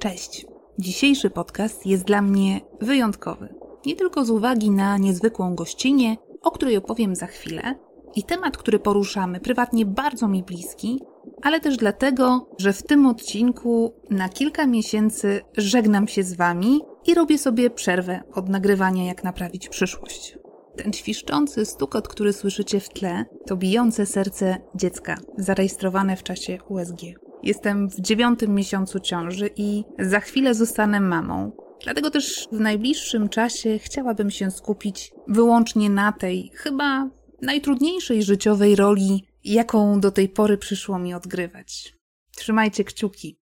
Cześć. Dzisiejszy podcast jest dla mnie wyjątkowy. Nie tylko z uwagi na niezwykłą gościnię, o której opowiem za chwilę, i temat, który poruszamy, prywatnie bardzo mi bliski, ale też dlatego, że w tym odcinku na kilka miesięcy żegnam się z Wami i robię sobie przerwę od nagrywania Jak naprawić przyszłość. Ten świszczący stukot, który słyszycie w tle, to bijące serce dziecka, zarejestrowane w czasie USG. Jestem w dziewiątym miesiącu ciąży i za chwilę zostanę mamą. Dlatego też w najbliższym czasie chciałabym się skupić wyłącznie na tej, chyba najtrudniejszej życiowej roli, jaką do tej pory przyszło mi odgrywać. Trzymajcie kciuki.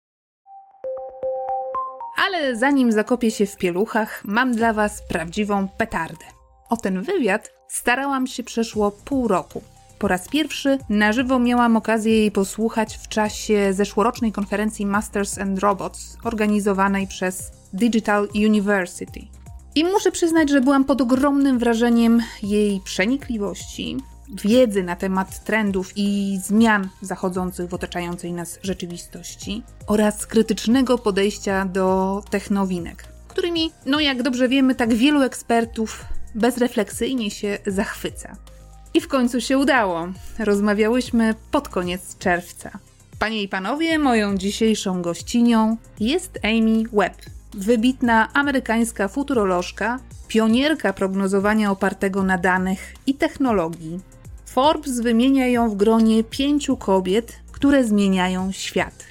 Ale zanim zakopię się w pieluchach, mam dla Was prawdziwą petardę. O ten wywiad starałam się przeszło pół roku. Po raz pierwszy na żywo miałam okazję jej posłuchać w czasie zeszłorocznej konferencji Masters and Robots organizowanej przez Digital University. I muszę przyznać, że byłam pod ogromnym wrażeniem jej przenikliwości, wiedzy na temat trendów i zmian zachodzących w otaczającej nas rzeczywistości oraz krytycznego podejścia do technowinek, którymi, no jak dobrze wiemy, tak wielu ekspertów bezrefleksyjnie się zachwyca. I w końcu się udało. Rozmawiałyśmy pod koniec czerwca. Panie i panowie, moją dzisiejszą gościnią jest Amy Webb, wybitna amerykańska futurolożka, pionierka prognozowania opartego na danych i technologii. Forbes wymienia ją w gronie pięciu kobiet, które zmieniają świat.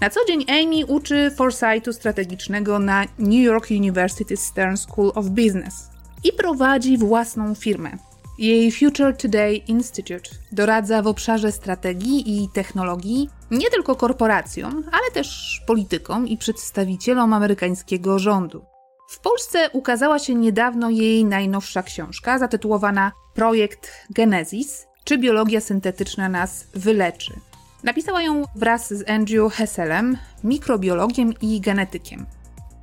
Na co dzień Amy uczy foresightu strategicznego na New York University Stern School of Business i prowadzi własną firmę. Jej Future Today Institute doradza w obszarze strategii i technologii nie tylko korporacjom, ale też politykom i przedstawicielom amerykańskiego rządu. W Polsce ukazała się niedawno jej najnowsza książka zatytułowana Projekt Genesis czy biologia syntetyczna nas wyleczy. Napisała ją wraz z Andrew Hesselem, mikrobiologiem i genetykiem.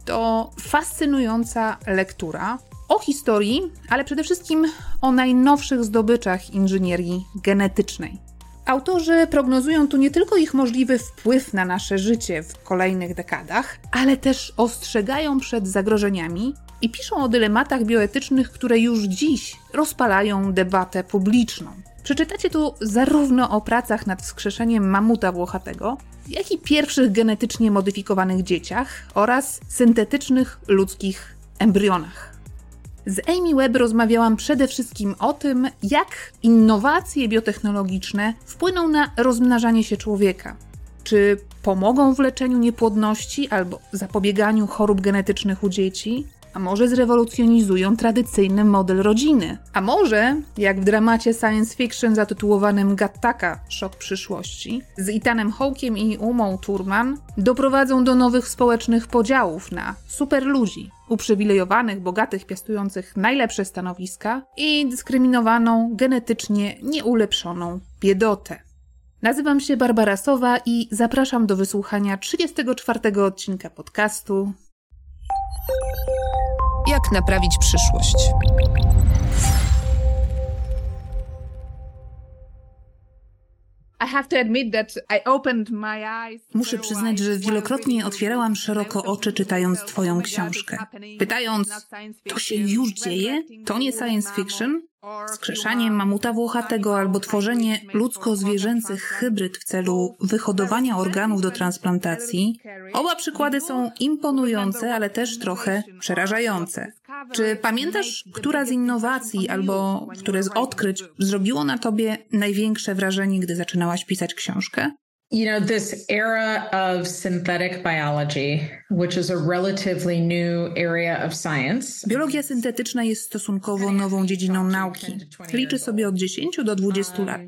To fascynująca lektura, o historii, ale przede wszystkim o najnowszych zdobyczach inżynierii genetycznej. Autorzy prognozują tu nie tylko ich możliwy wpływ na nasze życie w kolejnych dekadach, ale też ostrzegają przed zagrożeniami i piszą o dylematach bioetycznych, które już dziś rozpalają debatę publiczną. Przeczytacie tu zarówno o pracach nad wskrzeszeniem mamuta włochatego, jak i pierwszych genetycznie modyfikowanych dzieciach oraz syntetycznych ludzkich embrionach. Z Amy Webb rozmawiałam przede wszystkim o tym, jak innowacje biotechnologiczne wpłyną na rozmnażanie się człowieka. Czy pomogą w leczeniu niepłodności albo zapobieganiu chorób genetycznych u dzieci? A może zrewolucjonizują tradycyjny model rodziny? A może, jak w dramacie science fiction zatytułowanym Gattaka Szok przyszłości, z Itanem Hawkiem i Umą Turman, doprowadzą do nowych społecznych podziałów na superludzi, uprzywilejowanych, bogatych, piastujących najlepsze stanowiska i dyskryminowaną, genetycznie nieulepszoną biedotę. Nazywam się Barbara Sowa i zapraszam do wysłuchania 34 odcinka podcastu Jak naprawić przyszłość? Muszę przyznać, że wielokrotnie otwierałam szeroko oczy czytając Twoją książkę. Pytając, to się już dzieje? To nie science fiction? Skrzeszanie mamuta włochatego albo tworzenie ludzko-zwierzęcych hybryd w celu wyhodowania organów do transplantacji. Oba przykłady są imponujące, ale też trochę przerażające. Czy pamiętasz, która z innowacji albo które z odkryć zrobiło na tobie największe wrażenie, gdy zaczynałaś pisać książkę? You know, this era of synthetic biology, which is a relatively new area of science. Biologia syntetyczna jest stosunkowo nową dziedziną nauki. Liczy sobie od 10 do 20 lat.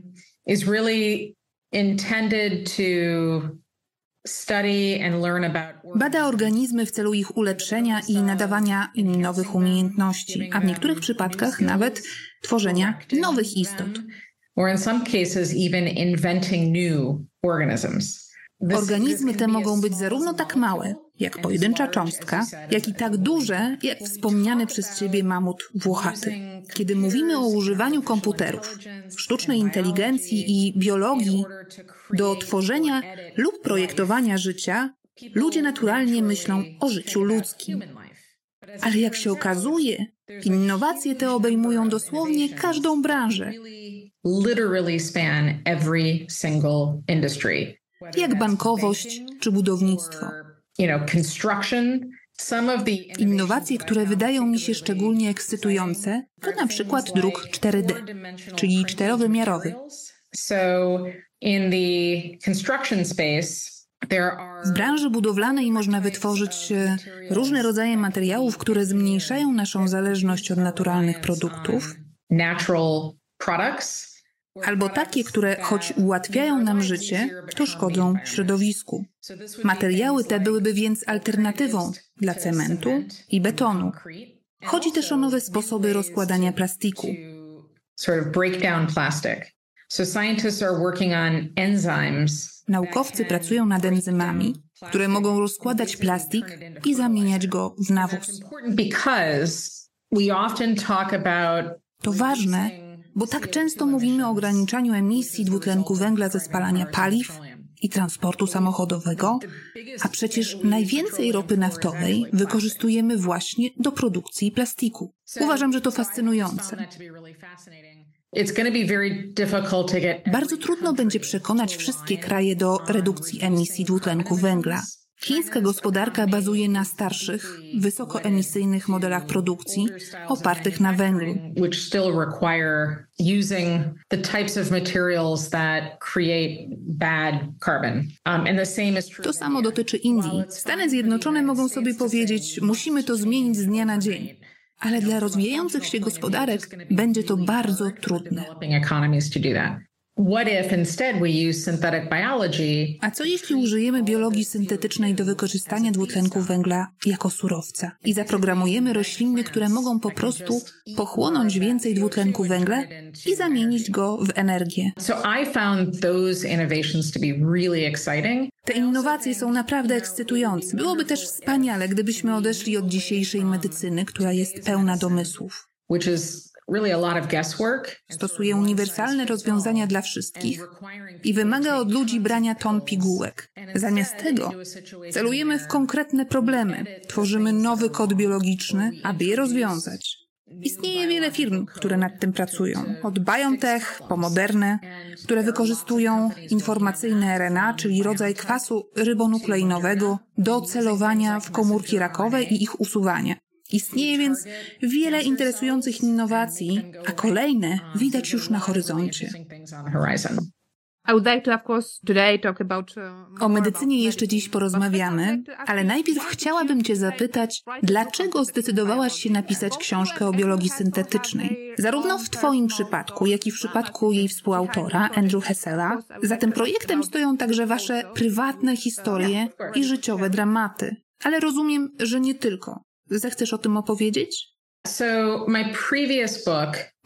Is really intended to study and learn about Bada organizmy w celu ich ulepszenia i nadawania im nowych umiejętności, a w niektórych przypadkach nawet tworzenia nowych istot. Or in some cases even inventing new organisms. Organizmy te mogą być zarówno tak małe, jak pojedyncza cząstka, jak i tak duże, jak wspomniany przez ciebie mamut włochaty. Kiedy mówimy o używaniu komputerów, sztucznej inteligencji i biologii do tworzenia lub projektowania życia, Ludzie naturalnie myślą o życiu ludzkim. Ale jak się okazuje, innowacje te obejmują dosłownie każdą branżę. Jak bankowość czy budownictwo. Construction, Innowacje, które wydają mi się szczególnie ekscytujące, to na przykład druk 4D, czyli czterowymiarowy. W branży budowlanej można wytworzyć e, różne rodzaje materiałów, które zmniejszają naszą zależność od naturalnych produktów, albo takie, które choć ułatwiają nam życie, to szkodzą środowisku. Materiały te byłyby więc alternatywą dla cementu i betonu. Chodzi też o nowe sposoby rozkładania plastiku. Naukowcy pracują nad enzymami, które mogą rozkładać plastik i zamieniać go w nawóz. To ważne, bo tak często mówimy o ograniczaniu emisji dwutlenku węgla ze spalania paliw i transportu samochodowego, a przecież najwięcej ropy naftowej wykorzystujemy właśnie do produkcji plastiku. Uważam, że to fascynujące. Bardzo trudno będzie przekonać wszystkie kraje do redukcji emisji dwutlenku węgla. Chińska gospodarka bazuje na starszych, wysokoemisyjnych modelach produkcji opartych na węglu. To samo dotyczy Indii. Stany Zjednoczone mogą sobie powiedzieć, musimy to zmienić z dnia na dzień. Ale dla rozwijających się gospodarek będzie to bardzo trudne. A co jeśli użyjemy biologii syntetycznej do wykorzystania dwutlenku węgla jako surowca i zaprogramujemy rośliny, które mogą po prostu pochłonąć więcej dwutlenku węgla i zamienić go w energię? Te innowacje są naprawdę ekscytujące. Byłoby też wspaniale, gdybyśmy odeszli od dzisiejszej medycyny, która jest pełna domysłów. Stosuje uniwersalne rozwiązania dla wszystkich i wymaga od ludzi brania ton pigułek. Zamiast tego celujemy w konkretne problemy, tworzymy nowy kod biologiczny, aby je rozwiązać. Istnieje wiele firm, które nad tym pracują. Od BioNTech po moderne, które wykorzystują informacyjne RNA, czyli rodzaj kwasu rybonukleinowego, do celowania w komórki rakowe i ich usuwania. Istnieje więc wiele interesujących innowacji, a kolejne widać już na horyzoncie. Um, o medycynie jeszcze dziś porozmawiamy, ale najpierw chciałabym Cię zapytać, dlaczego zdecydowałaś się napisać książkę o biologii syntetycznej? Zarówno w Twoim przypadku, jak i w przypadku jej współautora, Andrew Hessela. Za tym projektem stoją także Wasze prywatne historie i życiowe dramaty. Ale rozumiem, że nie tylko. Zechcesz o tym opowiedzieć?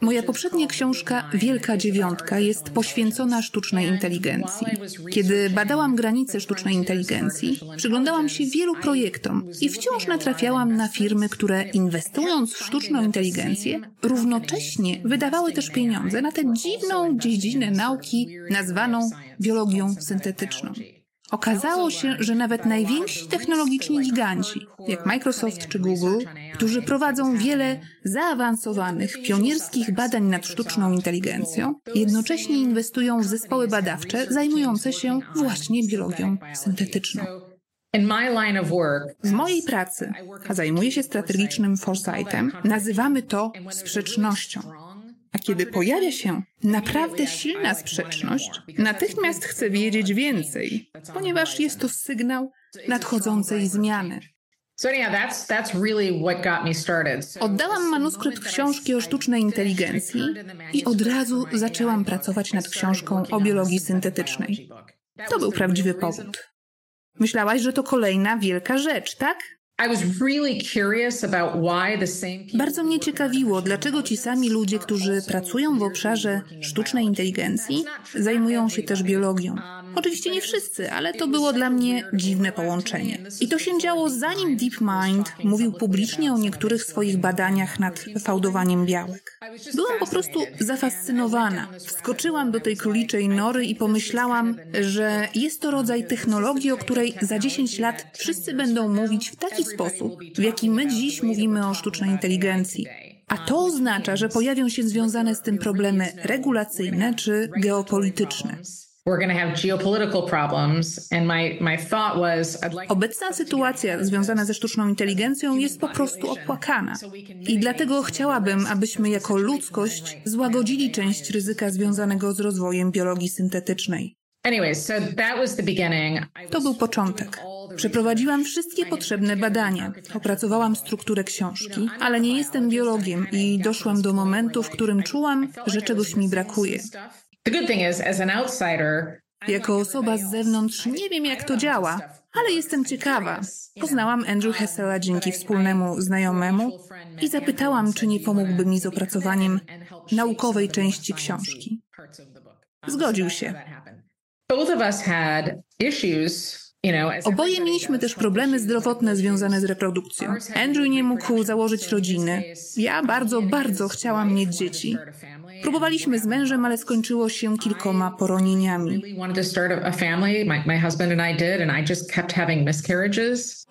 Moja poprzednia książka Wielka Dziewiątka jest poświęcona sztucznej inteligencji. Kiedy badałam granice sztucznej inteligencji, przyglądałam się wielu projektom i wciąż natrafiałam na firmy, które inwestując w sztuczną inteligencję, równocześnie wydawały też pieniądze na tę dziwną dziedzinę nauki nazwaną biologią syntetyczną. Okazało się, że nawet najwięksi technologiczni giganci, jak Microsoft czy Google, którzy prowadzą wiele zaawansowanych, pionierskich badań nad sztuczną inteligencją, jednocześnie inwestują w zespoły badawcze zajmujące się właśnie biologią syntetyczną. W mojej pracy, a zajmuję się strategicznym foresightem, nazywamy to sprzecznością. A kiedy pojawia się naprawdę silna sprzeczność, natychmiast chcę wiedzieć więcej, ponieważ jest to sygnał nadchodzącej zmiany. Oddałam manuskrypt książki o sztucznej inteligencji i od razu zaczęłam pracować nad książką o biologii syntetycznej. To był prawdziwy powód. Myślałaś, że to kolejna wielka rzecz, tak? Bardzo mnie ciekawiło, dlaczego ci sami ludzie, którzy pracują w obszarze sztucznej inteligencji, zajmują się też biologią. Oczywiście nie wszyscy, ale to było dla mnie dziwne połączenie. I to się działo zanim DeepMind mówił publicznie o niektórych swoich badaniach nad fałdowaniem białek. Byłam po prostu zafascynowana. Wskoczyłam do tej króliczej nory i pomyślałam, że jest to rodzaj technologii, o której za 10 lat wszyscy będą mówić w taki sposób, w jaki my dziś mówimy o sztucznej inteligencji. A to oznacza, że pojawią się związane z tym problemy regulacyjne czy geopolityczne. Obecna sytuacja związana ze sztuczną inteligencją jest po prostu opłakana. I dlatego chciałabym, abyśmy jako ludzkość złagodzili część ryzyka związanego z rozwojem biologii syntetycznej. To był początek. Przeprowadziłam wszystkie potrzebne badania. Opracowałam strukturę książki, ale nie jestem biologiem i doszłam do momentu, w którym czułam, że czegoś mi brakuje. Jako osoba z zewnątrz nie wiem, jak to działa, ale jestem ciekawa. Poznałam Andrew Hessela dzięki wspólnemu znajomemu i zapytałam, czy nie pomógłby mi z opracowaniem naukowej części książki. Zgodził się. Oboje mieliśmy też problemy zdrowotne związane z reprodukcją. Andrew nie mógł założyć rodziny. Ja bardzo, bardzo chciałam mieć dzieci. Próbowaliśmy z mężem, ale skończyło się kilkoma poronieniami.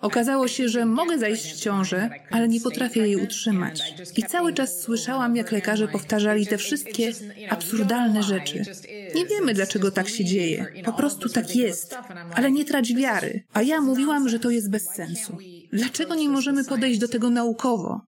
Okazało się, że mogę zajść w ciążę, ale nie potrafię jej utrzymać. I cały czas słyszałam, jak lekarze powtarzali te wszystkie absurdalne rzeczy. Nie wiemy, dlaczego tak się dzieje. Po prostu tak jest. Ale nie trać wiary. A ja mówiłam, że to jest bez sensu. Dlaczego nie możemy podejść do tego naukowo?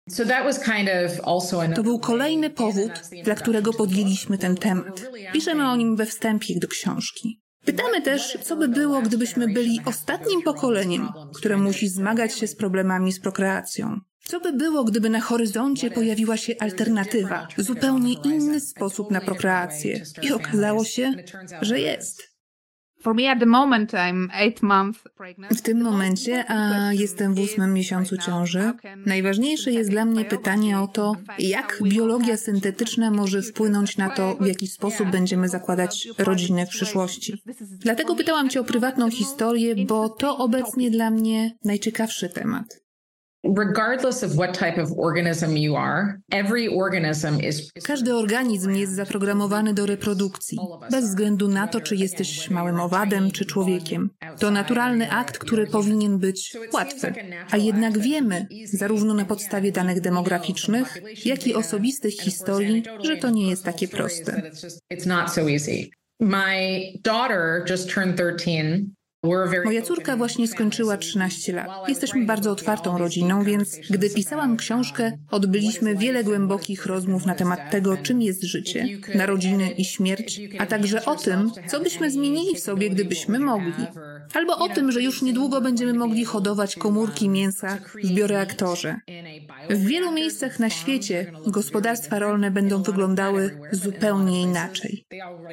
To był kolejny powód, dla którego podjęliśmy ten temat. Piszemy o nim we wstępie do książki. Pytamy też, co by było, gdybyśmy byli ostatnim pokoleniem, które musi zmagać się z problemami z prokreacją. Co by było, gdyby na horyzoncie pojawiła się alternatywa, zupełnie inny sposób na prokreację? I okazało się, że jest. W tym momencie, a jestem w ósmym miesiącu ciąży, najważniejsze jest dla mnie pytanie o to, jak biologia syntetyczna może wpłynąć na to, w jaki sposób będziemy zakładać rodzinę w przyszłości. Dlatego pytałam Cię o prywatną historię, bo to obecnie dla mnie najciekawszy temat. Każdy organizm jest zaprogramowany do reprodukcji, bez względu na to, czy jesteś małym owadem, czy człowiekiem. To naturalny akt, który powinien być łatwy. A jednak wiemy, zarówno na podstawie danych demograficznych, jak i osobistych historii, że to nie jest takie proste. My daughter just turned 13 Moja córka właśnie skończyła 13 lat. Jesteśmy bardzo otwartą rodziną, więc gdy pisałam książkę, odbyliśmy wiele głębokich rozmów na temat tego, czym jest życie, narodziny i śmierć, a także o tym, co byśmy zmienili w sobie, gdybyśmy mogli. Albo o tym, że już niedługo będziemy mogli hodować komórki mięsa w bioreaktorze. W wielu miejscach na świecie gospodarstwa rolne będą wyglądały zupełnie inaczej.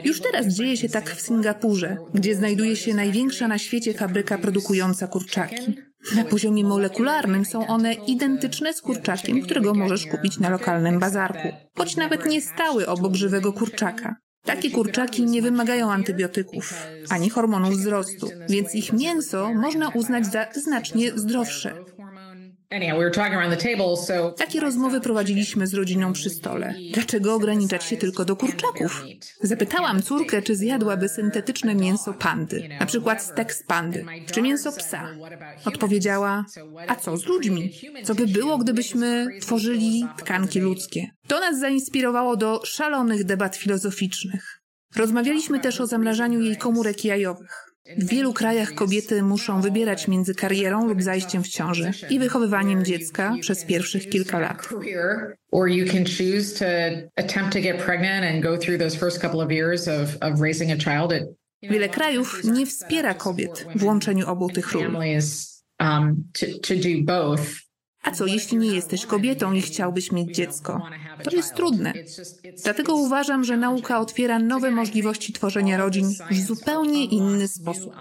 Już teraz dzieje się tak w Singapurze, gdzie znajduje się największa na świecie fabryka produkująca kurczaki. Na poziomie molekularnym są one identyczne z kurczakiem, którego możesz kupić na lokalnym bazarku, choć nawet nie stały obok żywego kurczaka. Takie kurczaki nie wymagają antybiotyków ani hormonów wzrostu, więc ich mięso można uznać za znacznie zdrowsze. Takie rozmowy prowadziliśmy z rodziną przy stole. Dlaczego ograniczać się tylko do kurczaków? Zapytałam córkę, czy zjadłaby syntetyczne mięso pandy, na przykład stek z pandy, czy mięso psa. Odpowiedziała, a co z ludźmi? Co by było, gdybyśmy tworzyli tkanki ludzkie? To nas zainspirowało do szalonych debat filozoficznych. Rozmawialiśmy też o zamrażaniu jej komórek jajowych. W wielu krajach kobiety muszą wybierać między karierą lub zajściem w ciąży i wychowywaniem dziecka przez pierwszych kilka lat. Wiele krajów nie wspiera kobiet w łączeniu obu tych ról. To, to a co jeśli nie jesteś kobietą i chciałbyś mieć dziecko? To jest trudne. Dlatego uważam, że nauka otwiera nowe możliwości tworzenia rodzin w zupełnie inny sposób.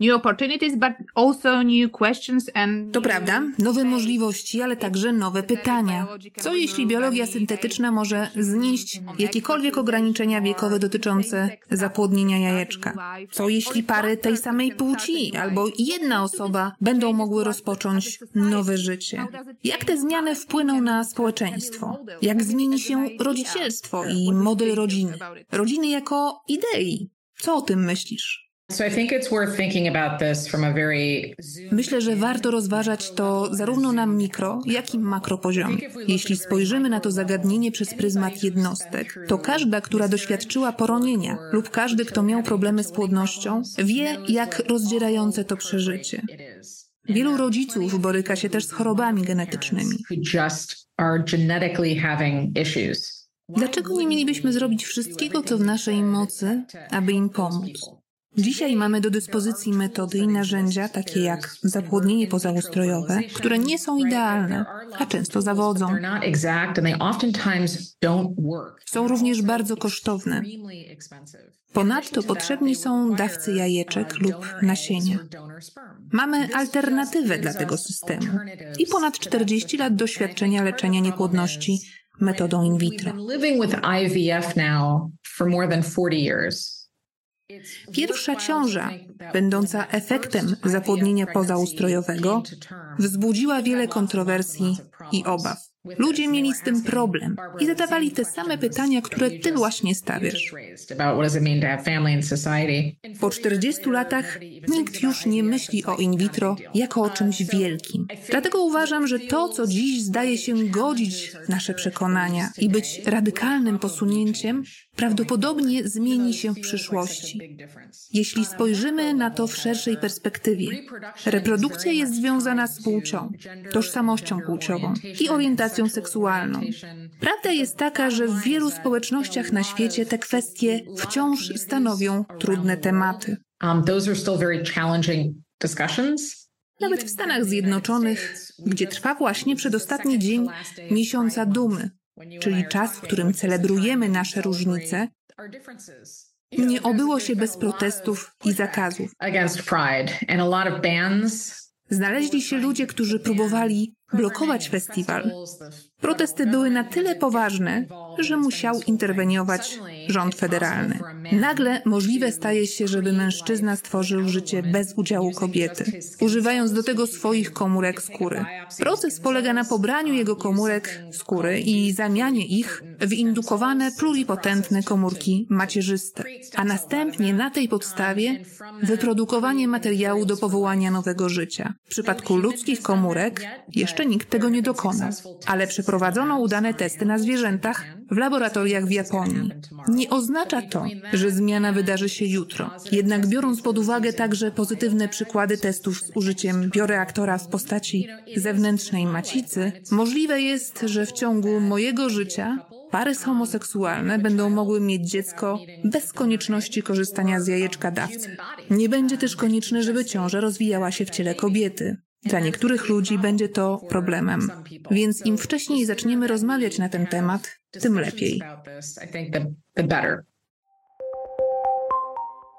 New opportunities, but also new questions and... To prawda, nowe możliwości, ale także nowe pytania. Co jeśli biologia syntetyczna może znieść jakiekolwiek ograniczenia wiekowe dotyczące zapłodnienia jajeczka? Co jeśli pary tej samej płci albo jedna osoba będą mogły rozpocząć nowe życie? Jak te zmiany wpłyną na społeczeństwo? Jak zmieni się rodzicielstwo i model rodziny? Rodziny jako idei. Co o tym myślisz? Myślę, że warto rozważać to zarówno na mikro, jak i makro poziomie. Jeśli spojrzymy na to zagadnienie przez pryzmat jednostek, to każda, która doświadczyła poronienia lub każdy, kto miał problemy z płodnością, wie, jak rozdzierające to przeżycie. Wielu rodziców boryka się też z chorobami genetycznymi. Dlaczego nie mielibyśmy zrobić wszystkiego, co w naszej mocy, aby im pomóc? Dzisiaj mamy do dyspozycji metody i narzędzia takie jak zapłodnienie pozaustrojowe, które nie są idealne, a często zawodzą. Są również bardzo kosztowne. Ponadto potrzebni są dawcy jajeczek lub nasienia. Mamy alternatywę dla tego systemu i ponad 40 lat doświadczenia leczenia niepłodności metodą in vitro. Pierwsza ciąża, będąca efektem zapłodnienia pozaustrojowego, wzbudziła wiele kontrowersji i obaw. Ludzie mieli z tym problem i zadawali te same pytania, które ty właśnie stawiasz. Po 40 latach nikt już nie myśli o in vitro jako o czymś wielkim. Dlatego uważam, że to, co dziś zdaje się godzić nasze przekonania i być radykalnym posunięciem, prawdopodobnie zmieni się w przyszłości. Jeśli spojrzymy na to w szerszej perspektywie, reprodukcja jest związana z płcią, tożsamością płciową i orientacją seksualną. Prawda jest taka, że w wielu społecznościach na świecie te kwestie wciąż stanowią trudne tematy. Um, Nawet w Stanach Zjednoczonych, gdzie trwa właśnie przedostatni dzień miesiąca dumy, czyli czas, w którym celebrujemy nasze różnice, nie obyło się bez protestów i zakazów. Znaleźli się ludzie, którzy próbowali blokować festiwal. Protesty były na tyle poważne, że musiał interweniować rząd federalny. Nagle możliwe staje się, żeby mężczyzna stworzył życie bez udziału kobiety, używając do tego swoich komórek skóry. Proces polega na pobraniu jego komórek skóry i zamianie ich w indukowane pluripotentne komórki macierzyste, a następnie na tej podstawie wyprodukowanie materiału do powołania nowego życia. W przypadku ludzkich komórek jeszcze nikt tego nie dokonał, ale przeprowadzono udane testy na zwierzętach w laboratoriach w Japonii. Nie oznacza to, że zmiana wydarzy się jutro. Jednak biorąc pod uwagę także pozytywne przykłady testów z użyciem bioreaktora w postaci zewnętrznej macicy, możliwe jest, że w ciągu mojego życia pary homoseksualne będą mogły mieć dziecko bez konieczności korzystania z jajeczka dawcy. Nie będzie też konieczne, żeby ciąża rozwijała się w ciele kobiety. Dla niektórych ludzi będzie to problemem, więc im wcześniej zaczniemy rozmawiać na ten temat, tym lepiej.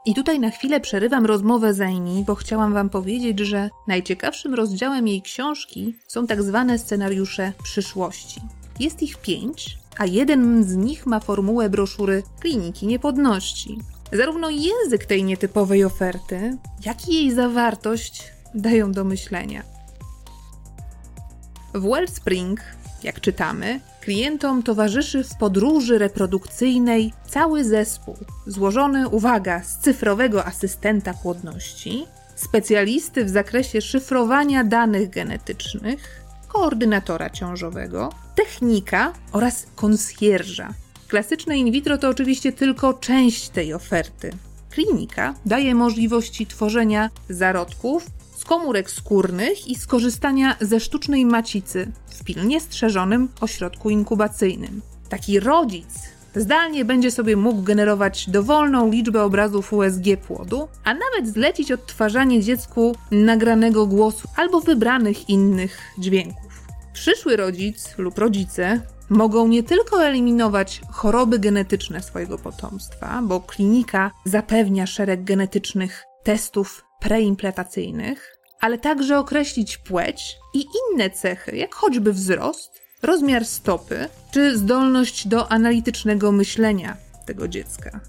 I tutaj na chwilę przerywam rozmowę z Amy, bo chciałam Wam powiedzieć, że najciekawszym rozdziałem jej książki są tak zwane scenariusze przyszłości. Jest ich pięć, a jeden z nich ma formułę broszury Kliniki Niepodności. Zarówno język tej nietypowej oferty, jak i jej zawartość dają do myślenia. W Wellspring, jak czytamy, klientom towarzyszy w podróży reprodukcyjnej cały zespół, złożony, uwaga, z cyfrowego asystenta płodności, specjalisty w zakresie szyfrowania danych genetycznych, koordynatora ciążowego, technika oraz konsjerża. Klasyczne in vitro to oczywiście tylko część tej oferty. Klinika daje możliwości tworzenia zarodków komórek skórnych i skorzystania ze sztucznej macicy w pilnie strzeżonym ośrodku inkubacyjnym. Taki rodzic zdalnie będzie sobie mógł generować dowolną liczbę obrazów USG płodu, a nawet zlecić odtwarzanie dziecku nagranego głosu albo wybranych innych dźwięków. Przyszły rodzic lub rodzice mogą nie tylko eliminować choroby genetyczne swojego potomstwa, bo klinika zapewnia szereg genetycznych testów preimplantacyjnych, ale także określić płeć i inne cechy, jak choćby wzrost, rozmiar stopy czy zdolność do analitycznego myślenia tego dziecka.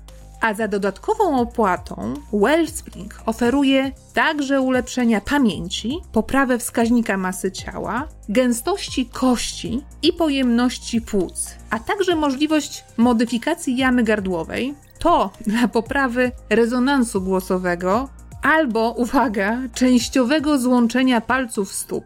A za dodatkową opłatą Wellspring oferuje także ulepszenia pamięci, poprawę wskaźnika masy ciała, gęstości kości i pojemności płuc, a także możliwość modyfikacji jamy gardłowej, to dla poprawy rezonansu głosowego albo, uwaga, częściowego złączenia palców stóp.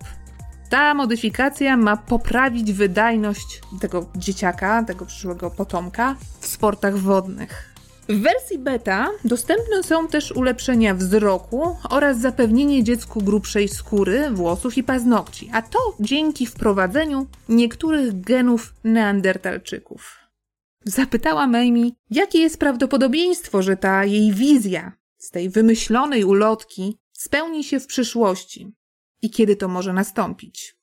Ta modyfikacja ma poprawić wydajność tego dzieciaka, tego przyszłego potomka w sportach wodnych. W wersji beta dostępne są też ulepszenia wzroku oraz zapewnienie dziecku grubszej skóry, włosów i paznokci, a to dzięki wprowadzeniu niektórych genów neandertalczyków. Zapytałam Amy, jakie jest prawdopodobieństwo, że ta jej wizja z tej wymyślonej ulotki spełni się w przyszłości i kiedy to może nastąpić.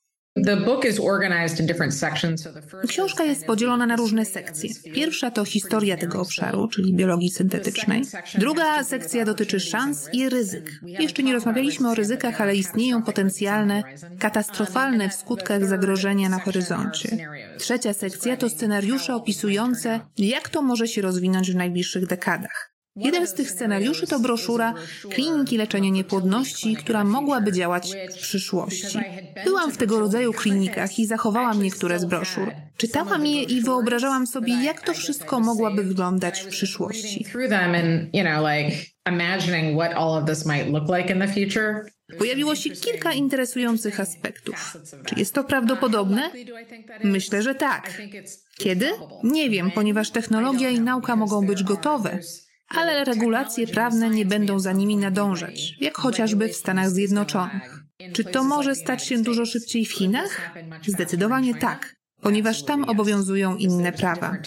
Książka jest podzielona na różne sekcje. Pierwsza to historia tego obszaru, czyli biologii syntetycznej. Druga sekcja dotyczy szans i ryzyk. Jeszcze nie rozmawialiśmy o ryzykach, ale istnieją potencjalne, katastrofalne w skutkach zagrożenia na horyzoncie. Trzecia sekcja to scenariusze opisujące, jak to może się rozwinąć w najbliższych dekadach. Jeden z tych scenariuszy to broszura Kliniki Leczenia Niepłodności, która mogłaby działać w przyszłości. Byłam w tego rodzaju klinikach i zachowałam niektóre z broszur. Czytałam je i wyobrażałam sobie, jak to wszystko mogłaby wyglądać w przyszłości. Pojawiło się kilka interesujących aspektów. Czy jest to prawdopodobne? Myślę, że tak. Kiedy? Nie wiem, ponieważ technologia i nauka mogą być gotowe ale regulacje prawne nie będą za nimi nadążać, jak chociażby w Stanach Zjednoczonych. Czy to może stać się dużo szybciej w Chinach? Zdecydowanie tak, ponieważ tam obowiązują inne prawa.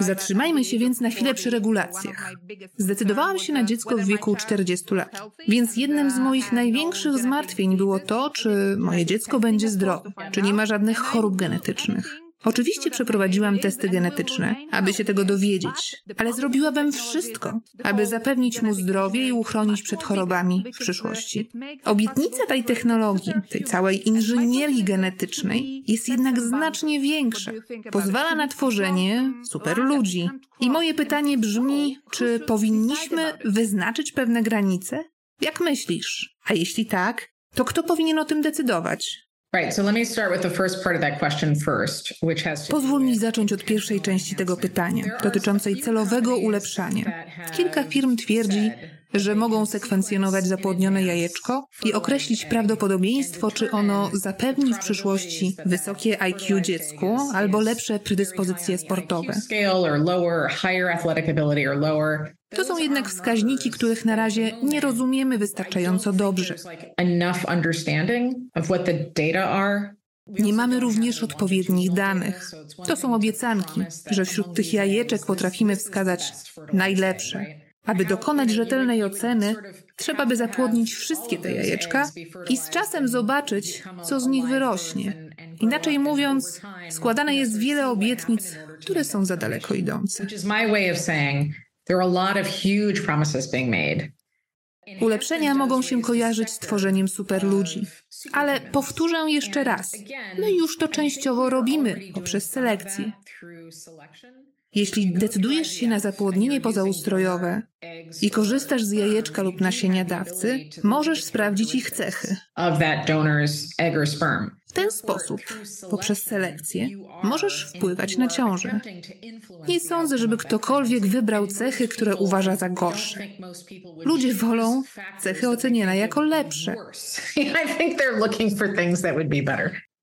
Zatrzymajmy się więc na chwilę przy regulacjach. Zdecydowałam się na dziecko w wieku 40 lat, więc jednym z moich największych zmartwień było to, czy moje dziecko będzie zdrowe, czy nie ma żadnych chorób genetycznych. Oczywiście przeprowadziłam testy genetyczne, aby się tego dowiedzieć, ale zrobiłabym wszystko, aby zapewnić mu zdrowie i uchronić przed chorobami w przyszłości. Obietnica tej technologii, tej całej inżynierii genetycznej jest jednak znacznie większa. Pozwala na tworzenie super ludzi. I moje pytanie brzmi, czy powinniśmy wyznaczyć pewne granice? Jak myślisz? A jeśli tak, to kto powinien o tym decydować? Pozwól mi zacząć od pierwszej części tego pytania, dotyczącej celowego ulepszania. Kilka firm twierdzi, że mogą sekwencjonować zapłodnione jajeczko i określić prawdopodobieństwo, czy ono zapewni w przyszłości wysokie IQ dziecku albo lepsze predyspozycje sportowe. To są jednak wskaźniki, których na razie nie rozumiemy wystarczająco dobrze. Nie mamy również odpowiednich danych. To są obiecanki, że wśród tych jajeczek potrafimy wskazać najlepsze. Aby dokonać rzetelnej oceny, trzeba by zapłodnić wszystkie te jajeczka i z czasem zobaczyć, co z nich wyrośnie. Inaczej mówiąc, składane jest wiele obietnic, które są za daleko idące. Ulepszenia mogą się kojarzyć z tworzeniem superludzi. Ale powtórzę jeszcze raz, my już to częściowo robimy poprzez selekcję. Jeśli decydujesz się na zapłodnienie pozaustrojowe i korzystasz z jajeczka lub nasienia dawcy, możesz sprawdzić ich cechy. W ten sposób, poprzez selekcję, możesz wpływać na ciążę. Nie sądzę, żeby ktokolwiek wybrał cechy, które uważa za gorsze. Ludzie wolą cechy oceniane jako lepsze.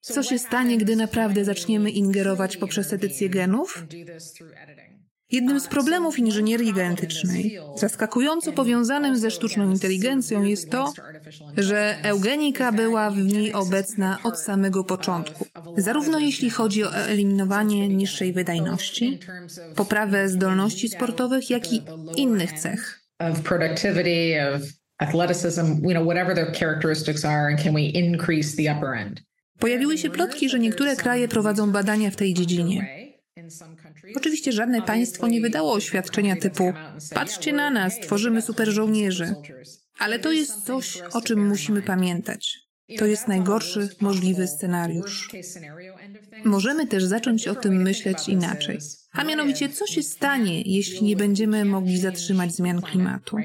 Co się stanie, gdy naprawdę zaczniemy ingerować poprzez edycję genów? Jednym z problemów inżynierii genetycznej, zaskakująco powiązanym ze sztuczną inteligencją, jest to, że eugenika była w niej obecna od samego początku, zarówno jeśli chodzi o eliminowanie niższej wydajności, poprawę zdolności sportowych, jak i innych cech. Pojawiły się plotki, że niektóre kraje prowadzą badania w tej dziedzinie. Oczywiście żadne państwo nie wydało oświadczenia typu patrzcie na nas, tworzymy super żołnierzy. Ale to jest coś, o czym musimy pamiętać. To jest najgorszy możliwy scenariusz. Możemy też zacząć o tym myśleć inaczej. A mianowicie, co się stanie, jeśli nie będziemy mogli zatrzymać zmian klimatu?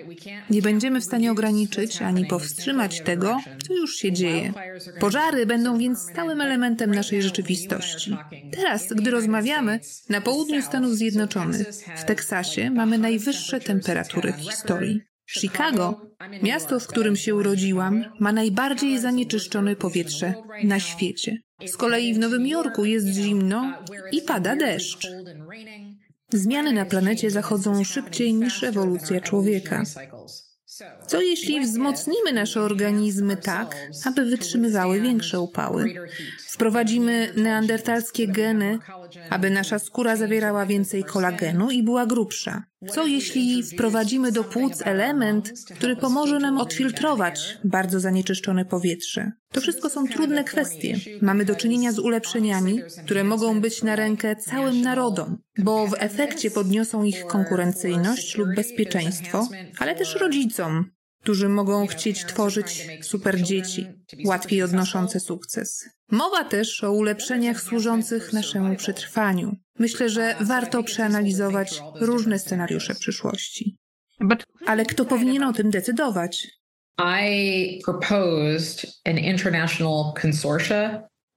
Nie będziemy w stanie ograniczyć ani powstrzymać tego, co już się dzieje. Pożary będą więc stałym elementem naszej rzeczywistości. Teraz, gdy rozmawiamy, na południu Stanów Zjednoczonych, w Teksasie, mamy najwyższe temperatury w historii. Chicago, miasto, w którym się urodziłam, ma najbardziej zanieczyszczone powietrze na świecie. Z kolei w Nowym Jorku jest zimno i pada deszcz. Zmiany na planecie zachodzą szybciej niż ewolucja człowieka. Co jeśli wzmocnimy nasze organizmy tak, aby wytrzymywały większe upały? Wprowadzimy neandertalskie geny, aby nasza skóra zawierała więcej kolagenu i była grubsza. Co jeśli wprowadzimy do płuc element, który pomoże nam odfiltrować bardzo zanieczyszczone powietrze? To wszystko są trudne kwestie. Mamy do czynienia z ulepszeniami, które mogą być na rękę całym narodom, bo w efekcie podniosą ich konkurencyjność lub bezpieczeństwo, ale też rodzicom, którzy mogą chcieć tworzyć super dzieci, łatwiej odnoszące sukces. Mowa też o ulepszeniach służących naszemu przetrwaniu. Myślę, że warto przeanalizować różne scenariusze przyszłości. Ale kto powinien o tym decydować?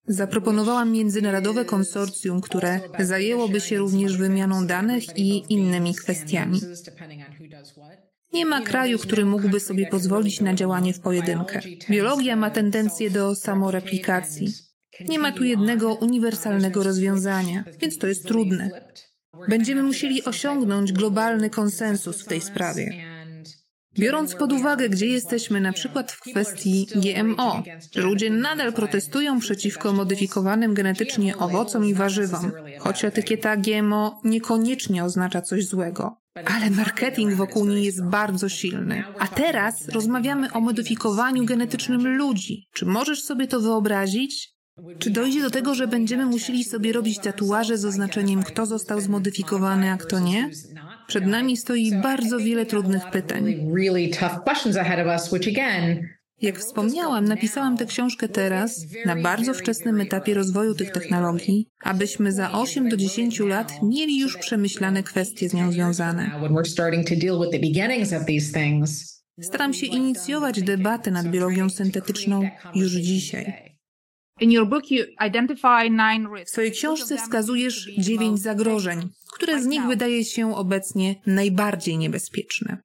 Zaproponowałam międzynarodowe konsorcjum, które zajęłoby się również wymianą danych i innymi kwestiami. Nie ma kraju, który mógłby sobie pozwolić na działanie w pojedynkę. Biologia ma tendencję do samoreplikacji. Nie ma tu jednego uniwersalnego rozwiązania, więc to jest trudne. Będziemy musieli osiągnąć globalny konsensus w tej sprawie. Biorąc pod uwagę, gdzie jesteśmy na przykład w kwestii GMO, że ludzie nadal protestują przeciwko modyfikowanym genetycznie owocom i warzywom, choć etykieta GMO niekoniecznie oznacza coś złego. Ale marketing wokół niej jest bardzo silny. A teraz rozmawiamy o modyfikowaniu genetycznym ludzi. Czy możesz sobie to wyobrazić? Czy dojdzie do tego, że będziemy musieli sobie robić tatuaże z oznaczeniem, kto został zmodyfikowany, a kto nie? Przed nami stoi bardzo wiele trudnych pytań. Jak wspomniałam, napisałam tę książkę teraz, na bardzo wczesnym etapie rozwoju tych technologii, abyśmy za 8 do 10 lat mieli już przemyślane kwestie z nią związane. Staram się inicjować debatę nad biologią syntetyczną już dzisiaj. W swojej książce wskazujesz dziewięć zagrożeń, które z nich wydaje się obecnie najbardziej niebezpieczne.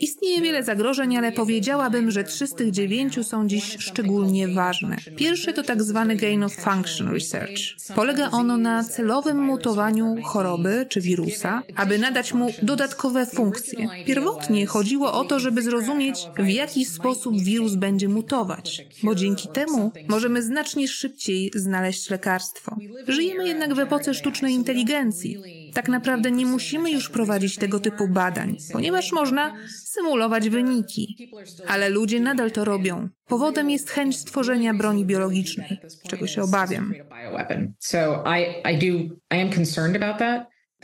Istnieje wiele zagrożeń, ale powiedziałabym, że trzy z tych dziewięciu są dziś szczególnie ważne. Pierwszy to tak zwany gain of function research. Polega ono na celowym mutowaniu choroby czy wirusa, aby nadać mu dodatkowe funkcje. Pierwotnie chodziło o to, żeby zrozumieć, w jaki sposób wirus będzie mutować, bo dzięki temu możemy znacznie szybciej znaleźć lekarstwo. Żyjemy jednak w epoce sztucznej inteligencji. Tak naprawdę nie musimy już prowadzić tego typu badań, ponieważ można symulować wyniki. Ale ludzie nadal to robią. Powodem jest chęć stworzenia broni biologicznej, czego się obawiam.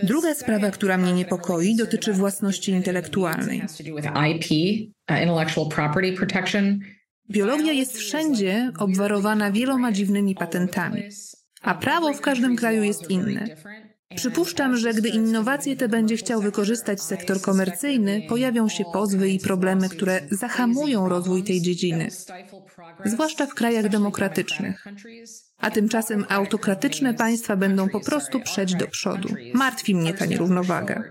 Druga sprawa, która mnie niepokoi, dotyczy własności intelektualnej. Biologia jest wszędzie obwarowana wieloma dziwnymi patentami, a prawo w każdym kraju jest inne. Przypuszczam, że gdy innowacje te będzie chciał wykorzystać sektor komercyjny, pojawią się pozwy i problemy, które zahamują rozwój tej dziedziny, zwłaszcza w krajach demokratycznych. A tymczasem autokratyczne państwa będą po prostu przejść do przodu. Martwi mnie ta nierównowaga.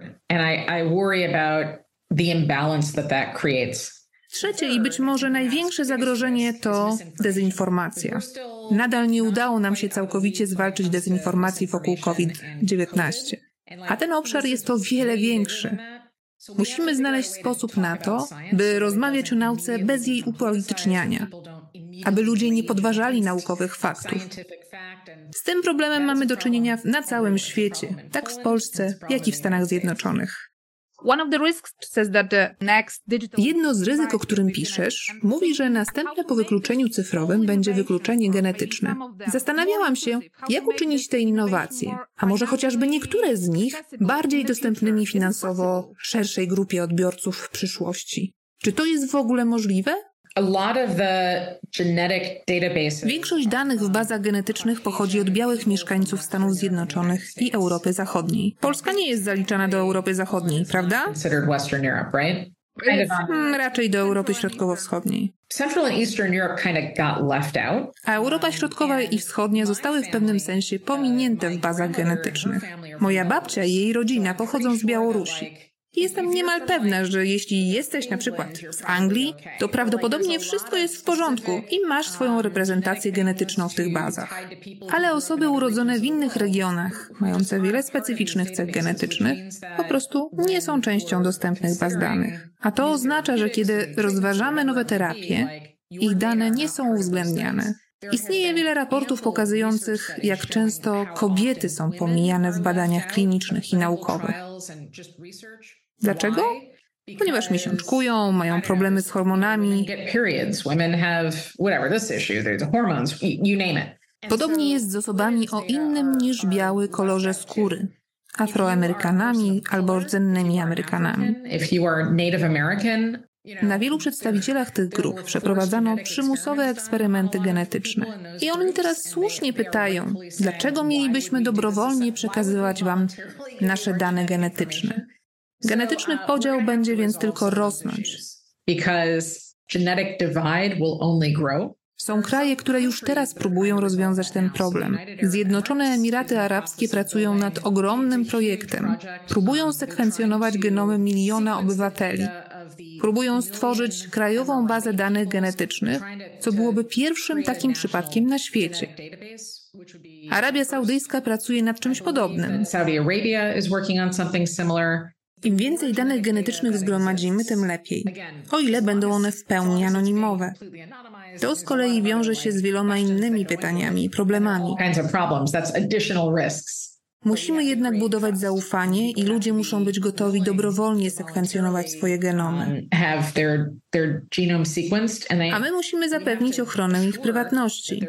Trzecie i być może największe zagrożenie to dezinformacja. Nadal nie udało nam się całkowicie zwalczyć dezinformacji wokół COVID-19. A ten obszar jest o wiele większy. Musimy znaleźć sposób na to, by rozmawiać o nauce bez jej upolityczniania, aby ludzie nie podważali naukowych faktów. Z tym problemem mamy do czynienia na całym świecie, tak w Polsce, jak i w Stanach Zjednoczonych. Jedno z ryzyk, o którym piszesz, mówi, że następne po wykluczeniu cyfrowym będzie wykluczenie genetyczne. Zastanawiałam się, jak uczynić te innowacje, a może chociażby niektóre z nich bardziej dostępnymi finansowo szerszej grupie odbiorców w przyszłości. Czy to jest w ogóle możliwe? Większość danych w bazach genetycznych pochodzi od białych mieszkańców Stanów Zjednoczonych i Europy Zachodniej. Polska nie jest zaliczana do Europy Zachodniej, prawda? Hmm, raczej do Europy Środkowo-Wschodniej. A Europa Środkowa i Wschodnia zostały w pewnym sensie pominięte w bazach genetycznych. Moja babcia i jej rodzina pochodzą z Białorusi. Jestem niemal pewna, że jeśli jesteś na przykład z Anglii, to prawdopodobnie wszystko jest w porządku i masz swoją reprezentację genetyczną w tych bazach. Ale osoby urodzone w innych regionach, mające wiele specyficznych cech genetycznych, po prostu nie są częścią dostępnych baz danych. A to oznacza, że kiedy rozważamy nowe terapie, ich dane nie są uwzględniane. Istnieje wiele raportów pokazujących, jak często kobiety są pomijane w badaniach klinicznych i naukowych. Dlaczego? Ponieważ miesiączkują, mają problemy z hormonami. Podobnie jest z osobami o innym niż biały kolorze skóry. Afroamerykanami albo rdzennymi Amerykanami. Na wielu przedstawicielach tych grup przeprowadzano przymusowe eksperymenty genetyczne. I oni teraz słusznie pytają, dlaczego mielibyśmy dobrowolnie przekazywać wam nasze dane genetyczne? Genetyczny podział będzie więc tylko rosnąć. Są kraje, które już teraz próbują rozwiązać ten problem. Zjednoczone Emiraty Arabskie pracują nad ogromnym projektem. Próbują sekwencjonować genomy miliona obywateli. Próbują stworzyć krajową bazę danych genetycznych, co byłoby pierwszym takim przypadkiem na świecie. Arabia Saudyjska pracuje nad czymś podobnym. Saudi Arabia is working on something similar. Im więcej danych genetycznych zgromadzimy, tym lepiej, o ile będą one w pełni anonimowe. To z kolei wiąże się z wieloma innymi pytaniami i problemami. Musimy jednak budować zaufanie i ludzie muszą być gotowi dobrowolnie sekwencjonować swoje genomy. A my musimy zapewnić ochronę ich prywatności.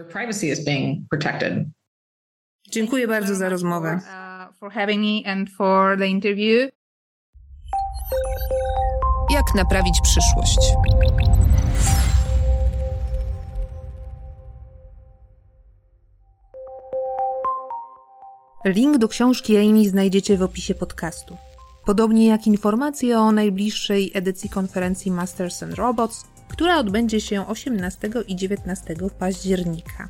Dziękuję bardzo za rozmowę. Jak naprawić przyszłość? Link do książki Amy znajdziecie w opisie podcastu. Podobnie jak informacje o najbliższej edycji konferencji Masters and Robots, która odbędzie się 18 i 19 października.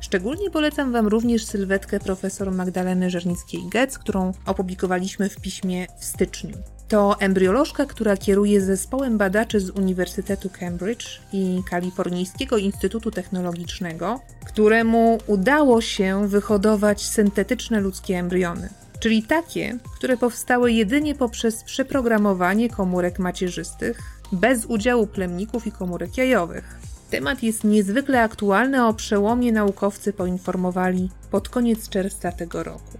Szczególnie polecam Wam również sylwetkę profesor Magdaleny Żernickiej-Getz, którą opublikowaliśmy w piśmie w styczniu. To embriolożka, która kieruje zespołem badaczy z Uniwersytetu Cambridge i Kalifornijskiego Instytutu Technologicznego, któremu udało się wyhodować syntetyczne ludzkie embriony, czyli takie, które powstały jedynie poprzez przeprogramowanie komórek macierzystych, bez udziału plemników i komórek jajowych. Temat jest niezwykle aktualny, o przełomie naukowcy poinformowali pod koniec czerwca tego roku.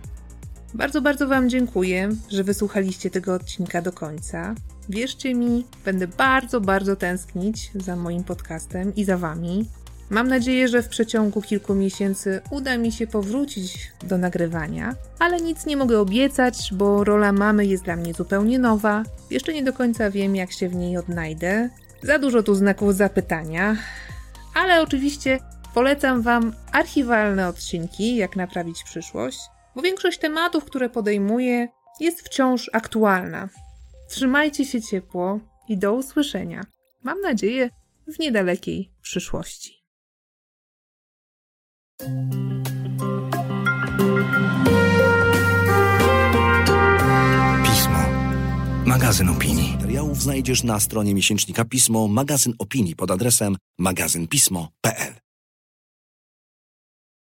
Bardzo, bardzo Wam dziękuję, że wysłuchaliście tego odcinka do końca. Wierzcie mi, będę bardzo, bardzo tęsknić za moim podcastem i za Wami. Mam nadzieję, że w przeciągu kilku miesięcy uda mi się powrócić do nagrywania, ale nic nie mogę obiecać, bo rola mamy jest dla mnie zupełnie nowa. Jeszcze nie do końca wiem, jak się w niej odnajdę. Za dużo tu znaków zapytania, ale oczywiście polecam Wam archiwalne odcinki, jak naprawić przyszłość bo większość tematów, które podejmuję, jest wciąż aktualna. Trzymajcie się ciepło i do usłyszenia. Mam nadzieję, w niedalekiej przyszłości. Pismo. Magazyn opinii. Materiałów znajdziesz na stronie miesięcznika Pismo, magazyn opinii pod adresem magazynpismo.pl.